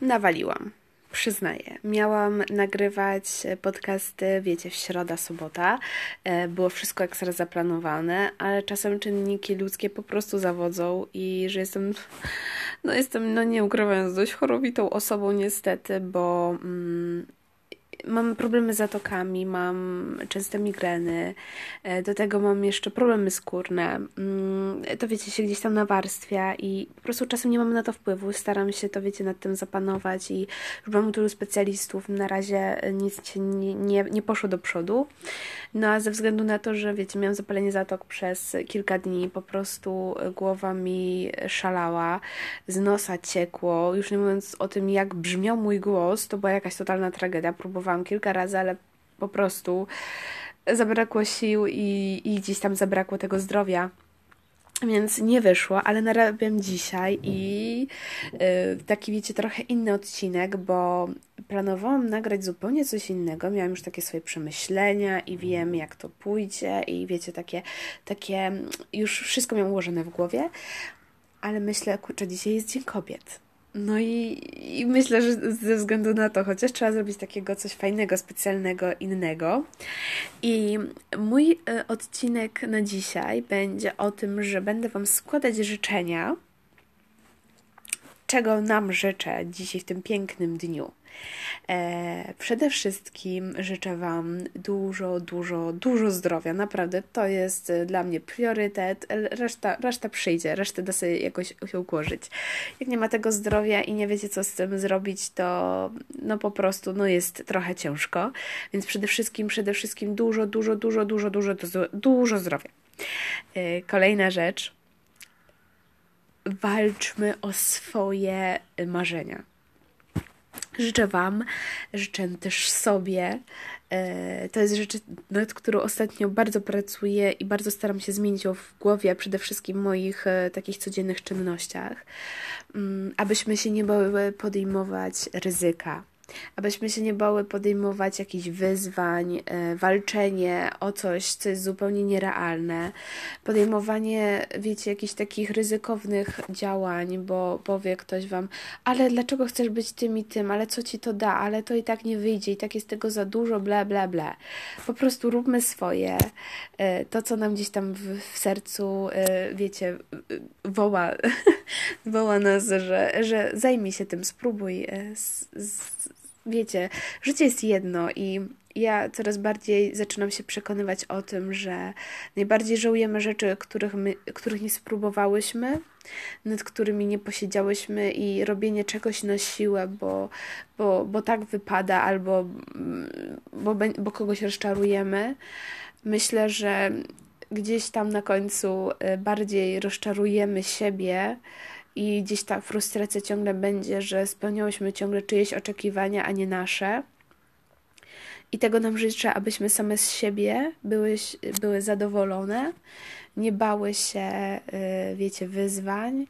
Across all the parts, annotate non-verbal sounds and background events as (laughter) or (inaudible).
nawaliłam. Przyznaję. Miałam nagrywać podcasty, wiecie, w środa, sobota. E, było wszystko ekstra zaplanowane, ale czasem czynniki ludzkie po prostu zawodzą i że jestem, no jestem, no nie ukrywając, dość chorowitą osobą niestety, bo mm, mam problemy z zatokami, mam częste migreny, e, do tego mam jeszcze problemy skórne. Mm, to wiecie, się gdzieś tam nawarstwia i po prostu czasem nie mam na to wpływu. Staram się to, wiecie, nad tym zapanować i już mam tylu specjalistów. Na razie nic nie, nie, nie poszło do przodu. No a ze względu na to, że wiecie, miałam zapalenie zatok przez kilka dni, po prostu głowa mi szalała, z nosa ciekło, już nie mówiąc o tym, jak brzmiał mój głos, to była jakaś totalna tragedia. Próbowałam kilka razy, ale po prostu zabrakło sił i, i gdzieś tam zabrakło tego zdrowia. Więc nie wyszło, ale narabiam dzisiaj i yy, taki, wiecie, trochę inny odcinek, bo planowałam nagrać zupełnie coś innego. Miałam już takie swoje przemyślenia i wiem, jak to pójdzie, i wiecie, takie, takie już wszystko miałam ułożone w głowie, ale myślę, kurczę, dzisiaj jest Dzień Kobiet. No i, i, myślę, że ze względu na to, chociaż trzeba zrobić takiego coś fajnego, specjalnego, innego. I mój e, odcinek na dzisiaj będzie o tym, że będę Wam składać życzenia, czego nam życzę dzisiaj w tym pięknym dniu. E, przede wszystkim życzę Wam dużo, dużo, dużo zdrowia. Naprawdę to jest e, dla mnie priorytet. Reszta, reszta przyjdzie, resztę da sobie jakoś się ułożyć. Jak nie ma tego zdrowia i nie wiecie, co z tym zrobić, to no po prostu no jest trochę ciężko. Więc przede wszystkim, przede wszystkim dużo, dużo, dużo, dużo, dużo, dużo, zdrowia. E, kolejna rzecz. Walczmy o swoje marzenia Życzę Wam, życzę też sobie. E, to jest rzecz, nad którą ostatnio bardzo pracuję i bardzo staram się zmienić ją w głowie, przede wszystkim w moich e, takich codziennych czynnościach, mm, abyśmy się nie bały podejmować ryzyka abyśmy się nie bały podejmować jakichś wyzwań, e, walczenie o coś, co jest zupełnie nierealne, podejmowanie, wiecie, jakichś takich ryzykownych działań, bo powie ktoś wam, ale dlaczego chcesz być tym i tym, ale co ci to da, ale to i tak nie wyjdzie, i tak jest tego za dużo, bla, bla, bla. Po prostu róbmy swoje, e, to co nam gdzieś tam w, w sercu, e, wiecie, woła, (laughs) woła nas, że, że zajmij się tym, spróbuj, z, z, wiecie, życie jest jedno i ja coraz bardziej zaczynam się przekonywać o tym, że najbardziej żałujemy rzeczy, których, my, których nie spróbowałyśmy, nad którymi nie posiedziałyśmy i robienie czegoś na siłę, bo, bo, bo tak wypada albo bo, bo kogoś rozczarujemy. Myślę, że gdzieś tam na końcu y, bardziej rozczarujemy siebie i gdzieś ta frustracja ciągle będzie, że spełniałyśmy ciągle czyjeś oczekiwania, a nie nasze. I tego nam życzę, abyśmy same z siebie były, były zadowolone, nie bały się, y, wiecie, wyzwań,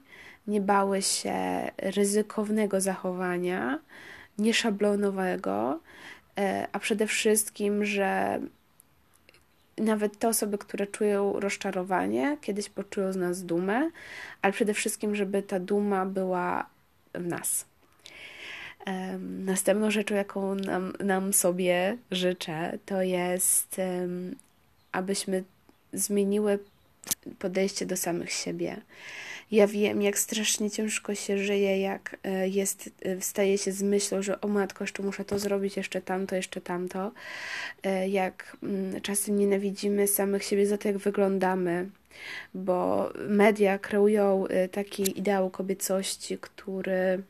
nie bały się ryzykownego zachowania, nieszablonowego, y, a przede wszystkim, że nawet te osoby, które czują rozczarowanie, kiedyś poczują z nas dumę, ale przede wszystkim, żeby ta duma była w nas. Następną rzeczą, jaką nam, nam sobie życzę, to jest, abyśmy zmieniły podejście do samych siebie. Ja wiem, jak strasznie ciężko się żyje, jak e, jest, e, wstaje się z myślą, że o matko, jeszcze muszę to zrobić, jeszcze tamto, jeszcze tamto. E, jak mm, czasem nienawidzimy samych siebie za to, jak wyglądamy, bo media kreują taki ideał kobiecości, który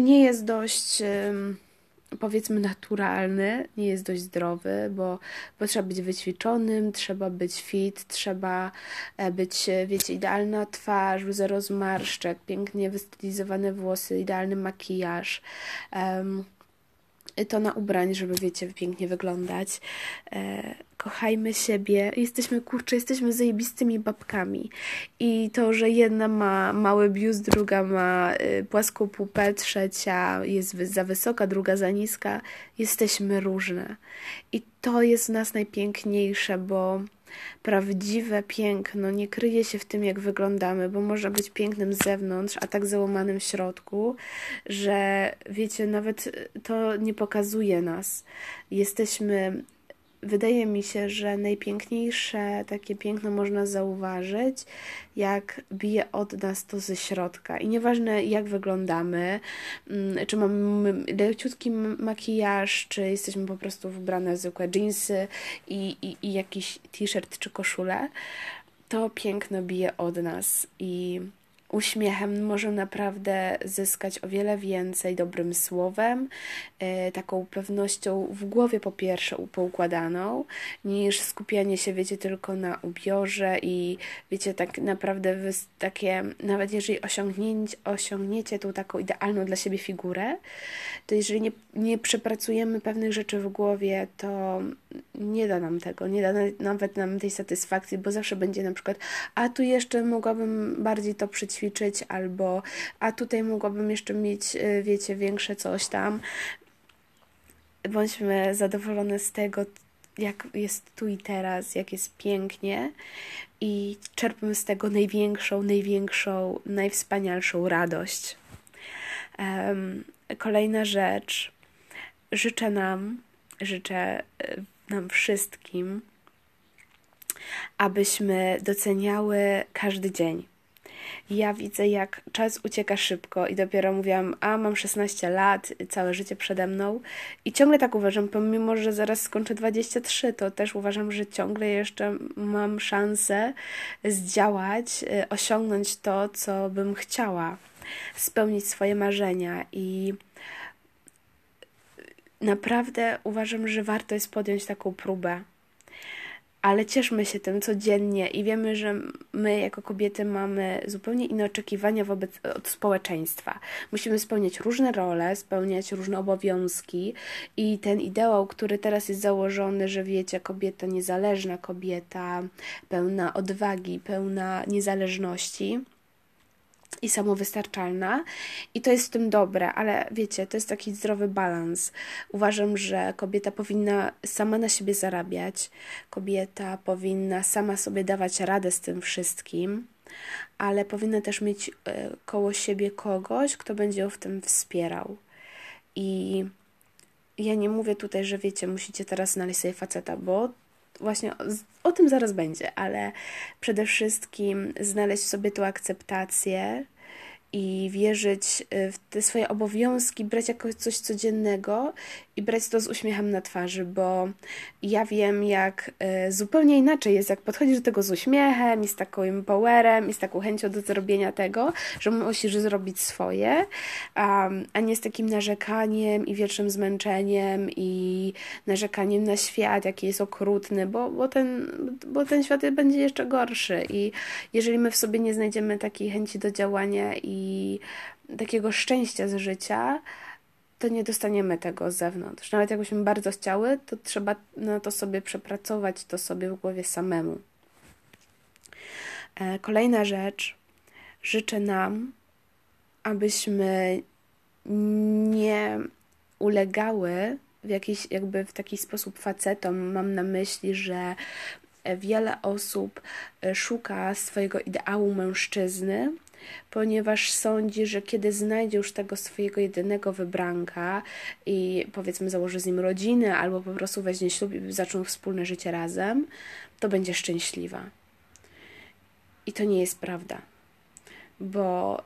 nie jest dość powiedzmy naturalny, nie jest dość zdrowy, bo, bo trzeba być wyćwiczonym, trzeba być fit, trzeba e, być, e, wiecie, idealna twarz, zero zmarszczek, pięknie wystylizowane włosy, idealny makijaż. Um, to na ubrań, żeby wiecie, pięknie wyglądać. E, kochajmy siebie. Jesteśmy kurcze, jesteśmy zajebistymi babkami. I to, że jedna ma mały biust, druga ma y, płaską pupę, trzecia jest za wysoka, druga za niska, jesteśmy różne. I to jest w nas najpiękniejsze, bo prawdziwe piękno nie kryje się w tym, jak wyglądamy, bo może być pięknym z zewnątrz, a tak załamanym w środku, że wiecie, nawet to nie pokazuje nas. Jesteśmy wydaje mi się, że najpiękniejsze takie piękno można zauważyć, jak bije od nas to ze środka. I nieważne jak wyglądamy, mm, czy mamy leciutki makijaż, czy jesteśmy po prostu wybrane w zwykłe jeansy i, i, i jakiś t-shirt czy koszulę, to piękno bije od nas i uśmiechem może naprawdę zyskać o wiele więcej dobrym słowem, e, taką pewnością w głowie po pierwsze poukładaną, niż skupianie się, wiecie, tylko na ubiorze i wiecie, tak naprawdę takie, nawet jeżeli osiągnięcie, osiągniecie tą taką idealną dla siebie figurę, to jeżeli nie, nie przepracujemy pewnych rzeczy w głowie, to nie da nam tego, nie da nawet nam tej satysfakcji, bo zawsze będzie na przykład, a tu jeszcze mogłabym bardziej to przyćwiczyć, albo a tutaj mogłabym jeszcze mieć, y, wiecie, większe coś tam. Bądźmy zadowolone z tego, jak jest tu i teraz, jak jest pięknie i czerpmy z tego największą, największą, najwspanialszą radość. Um, kolejna rzecz. Życzę nam, życzę y, nam wszystkim, abyśmy doceniały każdy dzień. Ja widzę, jak czas ucieka szybko i dopiero mówiłam, a mam 16 lat, całe życie przede mną i ciągle tak uważam, pomimo, że zaraz skończę 23, to też uważam, że ciągle jeszcze mam szansę zdziałać, y, osiągnąć to, co bym chciała, spełnić swoje marzenia i naprawdę uważam, że warto jest podjąć taką próbę. Ale cieszmy się tym codziennie i wiemy, że my jako kobiety mamy zupełnie inne oczekiwania wobec od społeczeństwa. Musimy spełniać różne role, spełniać różne obowiązki i ten ideał, który teraz jest założony, że wiecie, kobieta niezależna, kobieta pełna odwagi, pełna niezależności, i samowystarczalna i to jest w tym dobre, ale wiecie, to jest taki zdrowy balans. Uważam, że kobieta powinna sama na siebie zarabiać, kobieta powinna sama sobie dawać radę z tym wszystkim, ale powinna też mieć e, koło siebie kogoś, kto będzie ją w tym wspierał. I ja nie mówię tutaj, że wiecie, musicie teraz znaleźć sobie faceta, bo właśnie o, o, tym zaraz będzie, ale przede wszystkim znaleźć sobie tą akceptację i wierzyć y, w te swoje obowiązki, brać jako coś codziennego i brać to z uśmiechem na twarzy, bo ja wiem, jak y, zupełnie inaczej jest, jak podchodzisz do tego z uśmiechem i z takim powerem i z taką chęcią do zrobienia tego, że musisz zrobić swoje, a nie z takim narzekaniem i wiecznym zmęczeniem i narzekaniem na świat, jaki jest okrutny, bo, bo, ten, bo ten świat będzie jeszcze gorszy. I jeżeli my w sobie nie znajdziemy takiej chęci do działania i takiego szczęścia z życia, to nie dostaniemy tego z zewnątrz. Nawet jakbyśmy bardzo chciały, to trzeba na to sobie przepracować, to sobie w głowie samemu. E, kolejna rzecz. Życzę nam, abyśmy nie ulegały w jakiś, jakby w taki sposób facetom. Mam na myśli, że wiele osób szuka swojego ideału mężczyzny, ponieważ sądzi, że kiedy znajdzie już tego swojego jedynego wybranka i powiedzmy założy z nim rodzinę albo po prostu weźmie ślub i zaczną wspólne życie razem, to będzie szczęśliwa. I to nie jest prawda, bo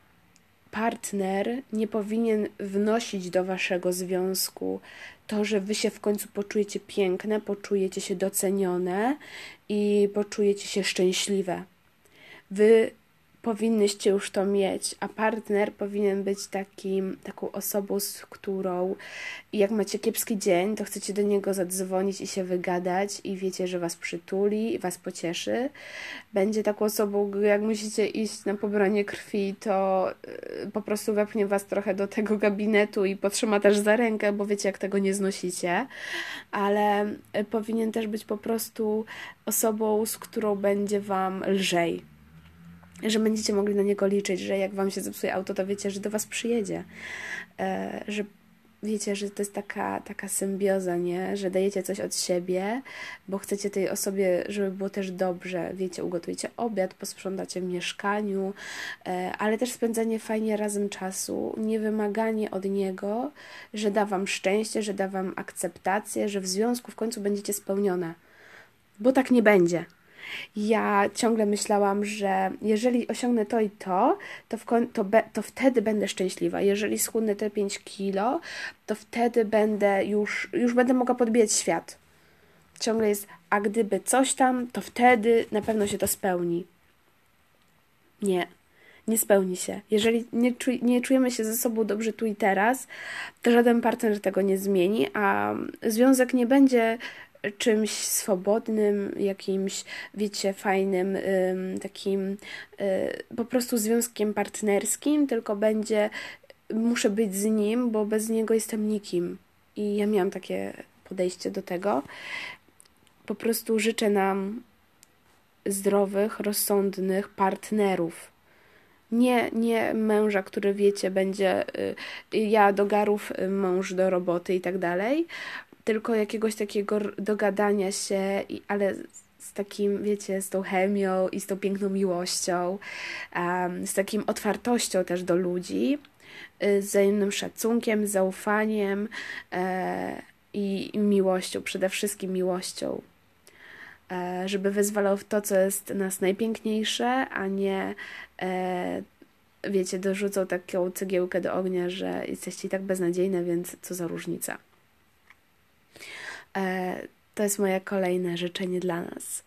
partner nie powinien wnosić do waszego związku to, że wy się w końcu poczujecie piękne, poczujecie się docenione i poczujecie się szczęśliwe. Wy powinnyście już to mieć, a partner powinien być takim, taką osobą, z którą jak macie kiepski dzień, to chcecie do niego zadzwonić i się wygadać i wiecie, że was przytuli i was pocieszy. Będzie taką osobą, jak musicie iść na pobranie krwi, to y, po prostu wepnie was trochę do tego gabinetu i potrzyma też za rękę, bo wiecie, jak tego nie znosicie, ale y, powinien też być po prostu osobą, z którą będzie wam lżej że będziecie mogli na niego liczyć, że jak wam się zepsuje auto, to wiecie, że do was przyjedzie, e, że wiecie, że to jest taka, taka symbioza, nie? Że dajecie coś od siebie, bo chcecie tej osobie, żeby było też dobrze. Wiecie, ugotujecie obiad, posprzątacie w mieszkaniu, e, ale też spędzanie fajnie razem czasu, nie wymaganie od niego, że da wam szczęście, że da wam akceptację, że w związku w końcu będziecie spełnione. Bo tak nie będzie. Ja ciągle myślałam, że jeżeli osiągnę to i to, to, w to, be, to wtedy będę szczęśliwa. Jeżeli schudnę te 5 kilo, to wtedy będę już, już będę mogła podbijać świat. Ciągle jest, a gdyby coś tam, to wtedy na pewno się to spełni. Nie, nie spełni się. Jeżeli nie, czuj, nie czujemy się ze sobą dobrze tu i teraz, to żaden partner tego nie zmieni, a związek nie będzie czymś swobodnym, jakimś, wiecie, fajnym, takim y, po prostu związkiem partnerskim, tylko będzie, muszę być z nim, bo bez niego jestem nikim. I ja miałam takie podejście do tego. Po prostu życzę nam zdrowych, rozsądnych partnerów. Nie, nie męża, który wiecie, będzie y, ja do garów, y, mąż do roboty i tak dalej, tylko jakiegoś takiego dogadania się, ale z takim, wiecie, z tą chemią i z tą piękną miłością, um, z takim otwartością też do ludzi, y, z wzajemnym szacunkiem, zaufaniem e, i, i miłością, przede wszystkim miłością e, żeby wyzwalał w to, co jest nas najpiękniejsze, a nie e, wiecie, dorzucał taką cegiełkę do ognia, że jesteście i tak beznadziejne, więc co za różnica. E, to jest moje kolejne życzenie dla nas.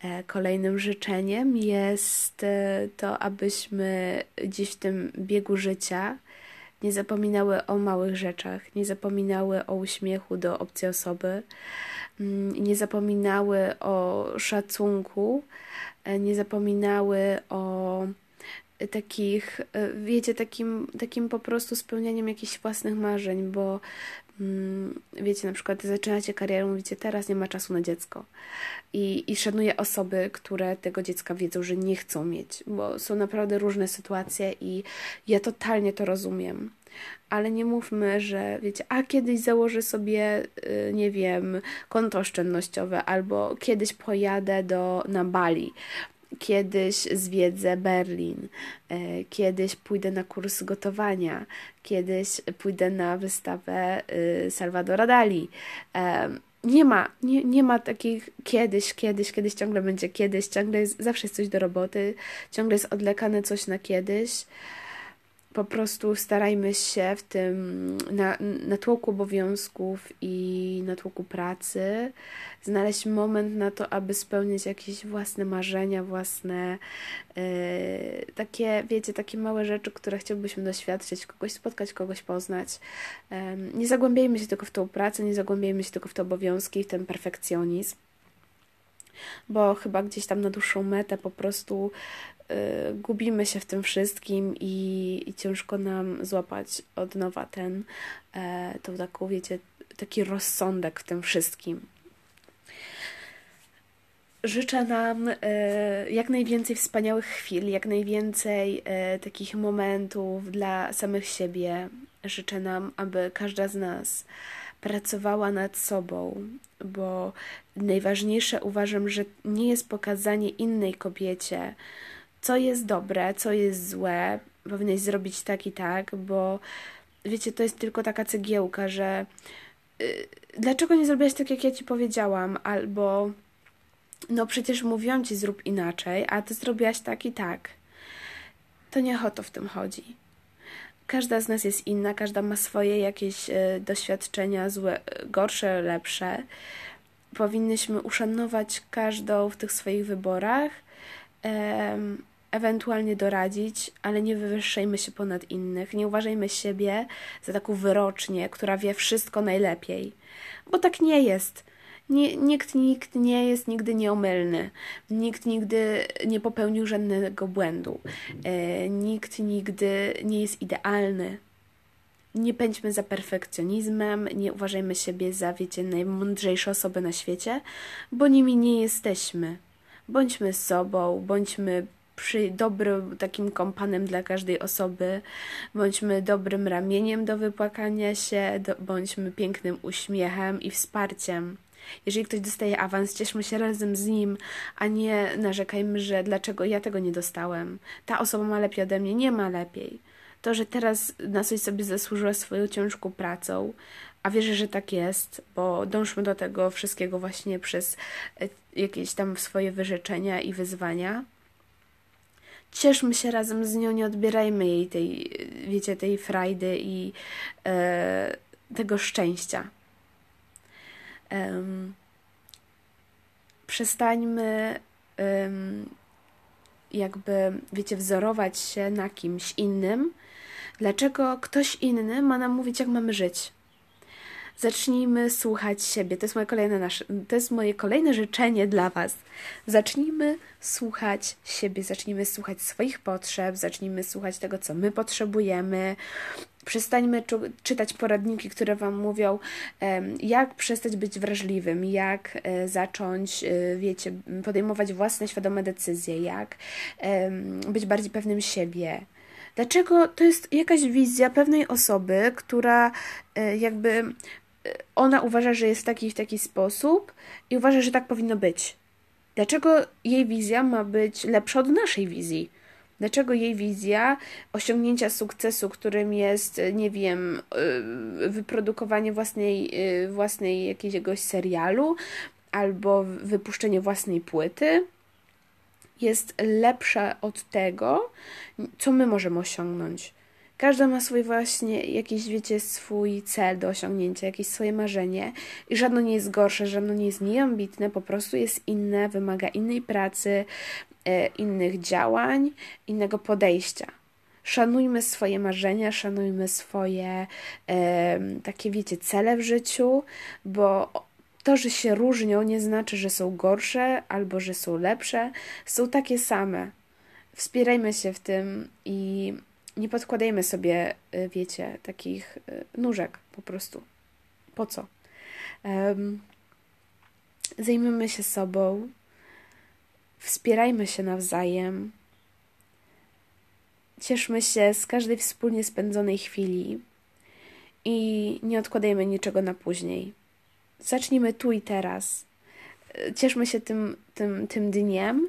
E, kolejnym życzeniem jest e, to, abyśmy dziś w tym biegu życia nie zapominały o małych rzeczach, nie zapominały o uśmiechu do obcej osoby, mm, nie zapominały o szacunku, nie zapominały o takich, wiecie, takim, takim po prostu spełnianiem jakichś własnych marzeń, bo wiecie, na przykład zaczynacie karierę, mówicie, teraz nie ma czasu na dziecko. I, I szanuję osoby, które tego dziecka wiedzą, że nie chcą mieć, bo są naprawdę różne sytuacje i ja totalnie to rozumiem. Ale nie mówmy, że wiecie, a kiedyś założę sobie, y, nie wiem, konto oszczędnościowe, albo kiedyś pojadę do, na Bali, kiedyś zwiedzę Berlin, e, kiedyś pójdę na kurs gotowania, kiedyś pójdę na wystawę y, Salvadora Dali. E, nie ma, nie, nie ma takich kiedyś, kiedyś, kiedyś ciągle będzie kiedyś, ciągle jest, zawsze jest coś do roboty, ciągle jest odlekane coś na kiedyś po prostu starajmy się w tym na, natłoku obowiązków i natłoku pracy znaleźć moment na to, aby spełnić jakieś własne marzenia, własne yy, takie, wiecie, takie małe rzeczy, które chciałbyśmy doświadczyć, kogoś spotkać, kogoś poznać. Yy, nie zagłębiajmy się tylko w tą pracę, nie zagłębiajmy się tylko w te obowiązki, w ten perfekcjonizm bo chyba gdzieś tam na dłuższą metę po prostu gubimy się w tym wszystkim i, i ciężko nam złapać od nowa ten, e, tą taką, wiecie, taki rozsądek w tym wszystkim. Życzę nam e, jak najwięcej wspaniałych chwil, jak najwięcej e, takich momentów dla samych siebie. Życzę nam, aby każda z nas pracowała nad sobą, bo najważniejsze uważam, że nie jest pokazanie innej kobiecie, co jest dobre, co jest złe, powinieneś zrobić tak i tak, bo wiecie, to jest tylko taka cegiełka, że yy, dlaczego nie zrobiłaś tak, jak ja ci powiedziałam, albo no przecież mówiłam ci zrób inaczej, a ty zrobiłaś tak i tak. To nie o to w tym chodzi. Każda z nas jest inna, każda ma swoje jakieś y, doświadczenia, złe, gorsze, lepsze. Powinnyśmy uszanować każdą w tych swoich wyborach ewentualnie doradzić, ale nie wywyższajmy się ponad innych. Nie uważajmy siebie za taką wyrocznię, która wie wszystko najlepiej. Bo tak nie jest. Nie, nikt, nikt nie jest nigdy nieomylny. Nikt nigdy nie popełnił żadnego błędu. E, nikt nigdy nie jest idealny. Nie pędźmy za perfekcjonizmem, nie uważajmy siebie za, wiecie, najmądrzejsze osoby na świecie, bo nimi nie jesteśmy. Bądźmy sobą, bądźmy przy dobrym takim kompanem dla każdej osoby, bądźmy dobrym ramieniem do wypłakania się, do, bądźmy pięknym uśmiechem i wsparciem. Jeżeli ktoś dostaje awans, cieszmy się razem z nim, a nie narzekajmy, że dlaczego ja tego nie dostałem. Ta osoba ma lepiej ode mnie, nie ma lepiej. To, że teraz na coś sobie zasłużyła swoją ciężką pracą, a wierzę, że tak jest, bo dążmy do tego wszystkiego właśnie przez e, jakieś tam swoje wyrzeczenia i wyzwania. Cieszmy się razem z nią, nie odbierajmy jej tej, wiecie, tej frajdy i e, tego szczęścia. Um, przestańmy um, jakby, wiecie, wzorować się na kimś innym. Dlaczego ktoś inny ma nam mówić, jak mamy żyć? Zacznijmy słuchać siebie. To jest moje kolejne, nasze, to jest moje kolejne życzenie dla Was. Zacznijmy słuchać siebie, zacznijmy słuchać swoich potrzeb, zacznijmy słuchać tego, co my potrzebujemy. Przestańmy czytać poradniki, które Wam mówią, jak przestać być wrażliwym, jak e, zacząć, e, wiecie, podejmować własne świadome decyzje, jak być bardziej pewnym siebie, Dlaczego to jest jakaś wizja pewnej osoby, która e, jakby ona uważa, że jest taki w taki sposób i uważa, że tak powinno być. Dlaczego jej wizja ma być lepsza od naszej wizji? Dlaczego jej wizja osiągnięcia sukcesu, którym jest, nie wiem, y, wyprodukowanie własnej, y, własnej jakiegoś serialu albo wypuszczenie własnej płyty, jest lepsza od tego, co my możemy osiągnąć? Każda ma swój właśnie jakiś, wiecie, swój cel do osiągnięcia, jakieś swoje marzenie i żadno nie jest gorsze, żadno nie jest mniej ambitne, po prostu jest inne, wymaga innej pracy, e, innych działań, innego podejścia. Szanujmy swoje marzenia, szanujmy swoje e, takie, wiecie, cele w życiu, bo to, że się różnią, nie znaczy, że są gorsze albo że są lepsze. Są takie same. Wspierajmy się w tym i nie podkładajmy sobie, y, wiecie, takich y, nóżek po prostu. Po co? Zajmijmy się sobą, wspierajmy się nawzajem, cieszmy się z każdej wspólnie spędzonej chwili i nie odkładajmy niczego na później. Zacznijmy tu i teraz. Cieszmy się tym, tym, tym dniem,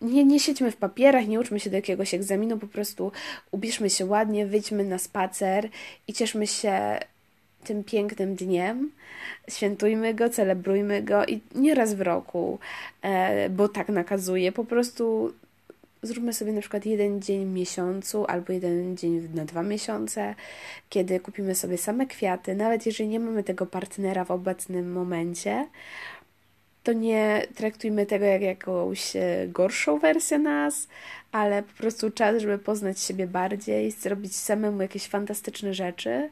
nie, nie siedźmy w papierach, nie uczmy się do jakiegoś egzaminu, po prostu ubierzmy się ładnie, wyjdźmy na spacer i cieszmy się tym pięknym dniem. Świętujmy go, celebrujmy go i nie raz w roku, e, bo tak nakazuje. Po prostu zróbmy sobie na przykład jeden dzień w miesiącu albo jeden dzień na dwa miesiące, kiedy kupimy sobie same kwiaty, nawet jeżeli nie mamy tego partnera w obecnym momencie, to nie traktujmy tego jak jakąś e, gorszą wersję nas, ale po prostu czas, żeby poznać siebie bardziej, zrobić samemu jakieś fantastyczne rzeczy,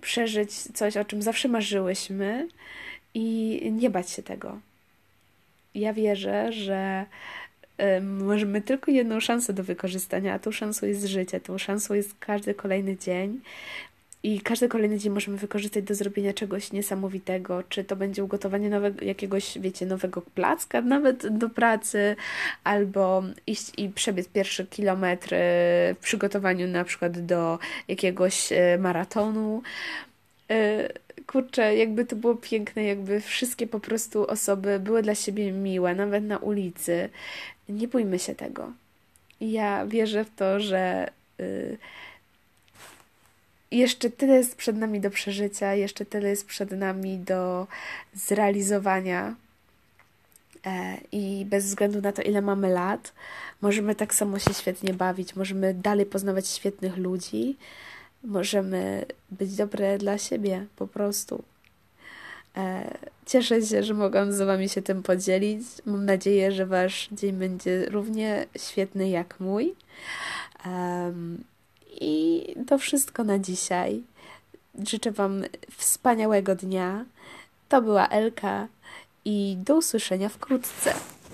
przeżyć coś, o czym zawsze marzyłyśmy i nie bać się tego. Ja wierzę, że możemy tylko jedną szansę do wykorzystania, a tą szansą jest życie, tą szansą jest każdy kolejny dzień i każdy kolejny dzień możemy wykorzystać do zrobienia czegoś niesamowitego, czy to będzie ugotowanie nowego, jakiegoś, wiecie, nowego placka, nawet do pracy, albo iść i przebiec pierwszy kilometr w przygotowaniu na przykład do jakiegoś e, maratonu. E, kurczę, jakby to było piękne, jakby wszystkie po prostu osoby były dla siebie miłe, nawet na ulicy. Nie bójmy się tego. Ja wierzę w to, że y, jeszcze tyle jest przed nami do przeżycia, jeszcze tyle jest przed nami do zrealizowania. E, I bez względu na to, ile mamy lat, możemy tak samo się świetnie bawić, możemy dalej poznawać świetnych ludzi, możemy być dobre dla siebie po prostu. E, cieszę się, że mogłam z Wami się tym podzielić. Mam nadzieję, że Wasz dzień będzie równie świetny jak mój. I to wszystko na dzisiaj. Życzę Wam wspaniałego dnia. To była Elka i do usłyszenia wkrótce.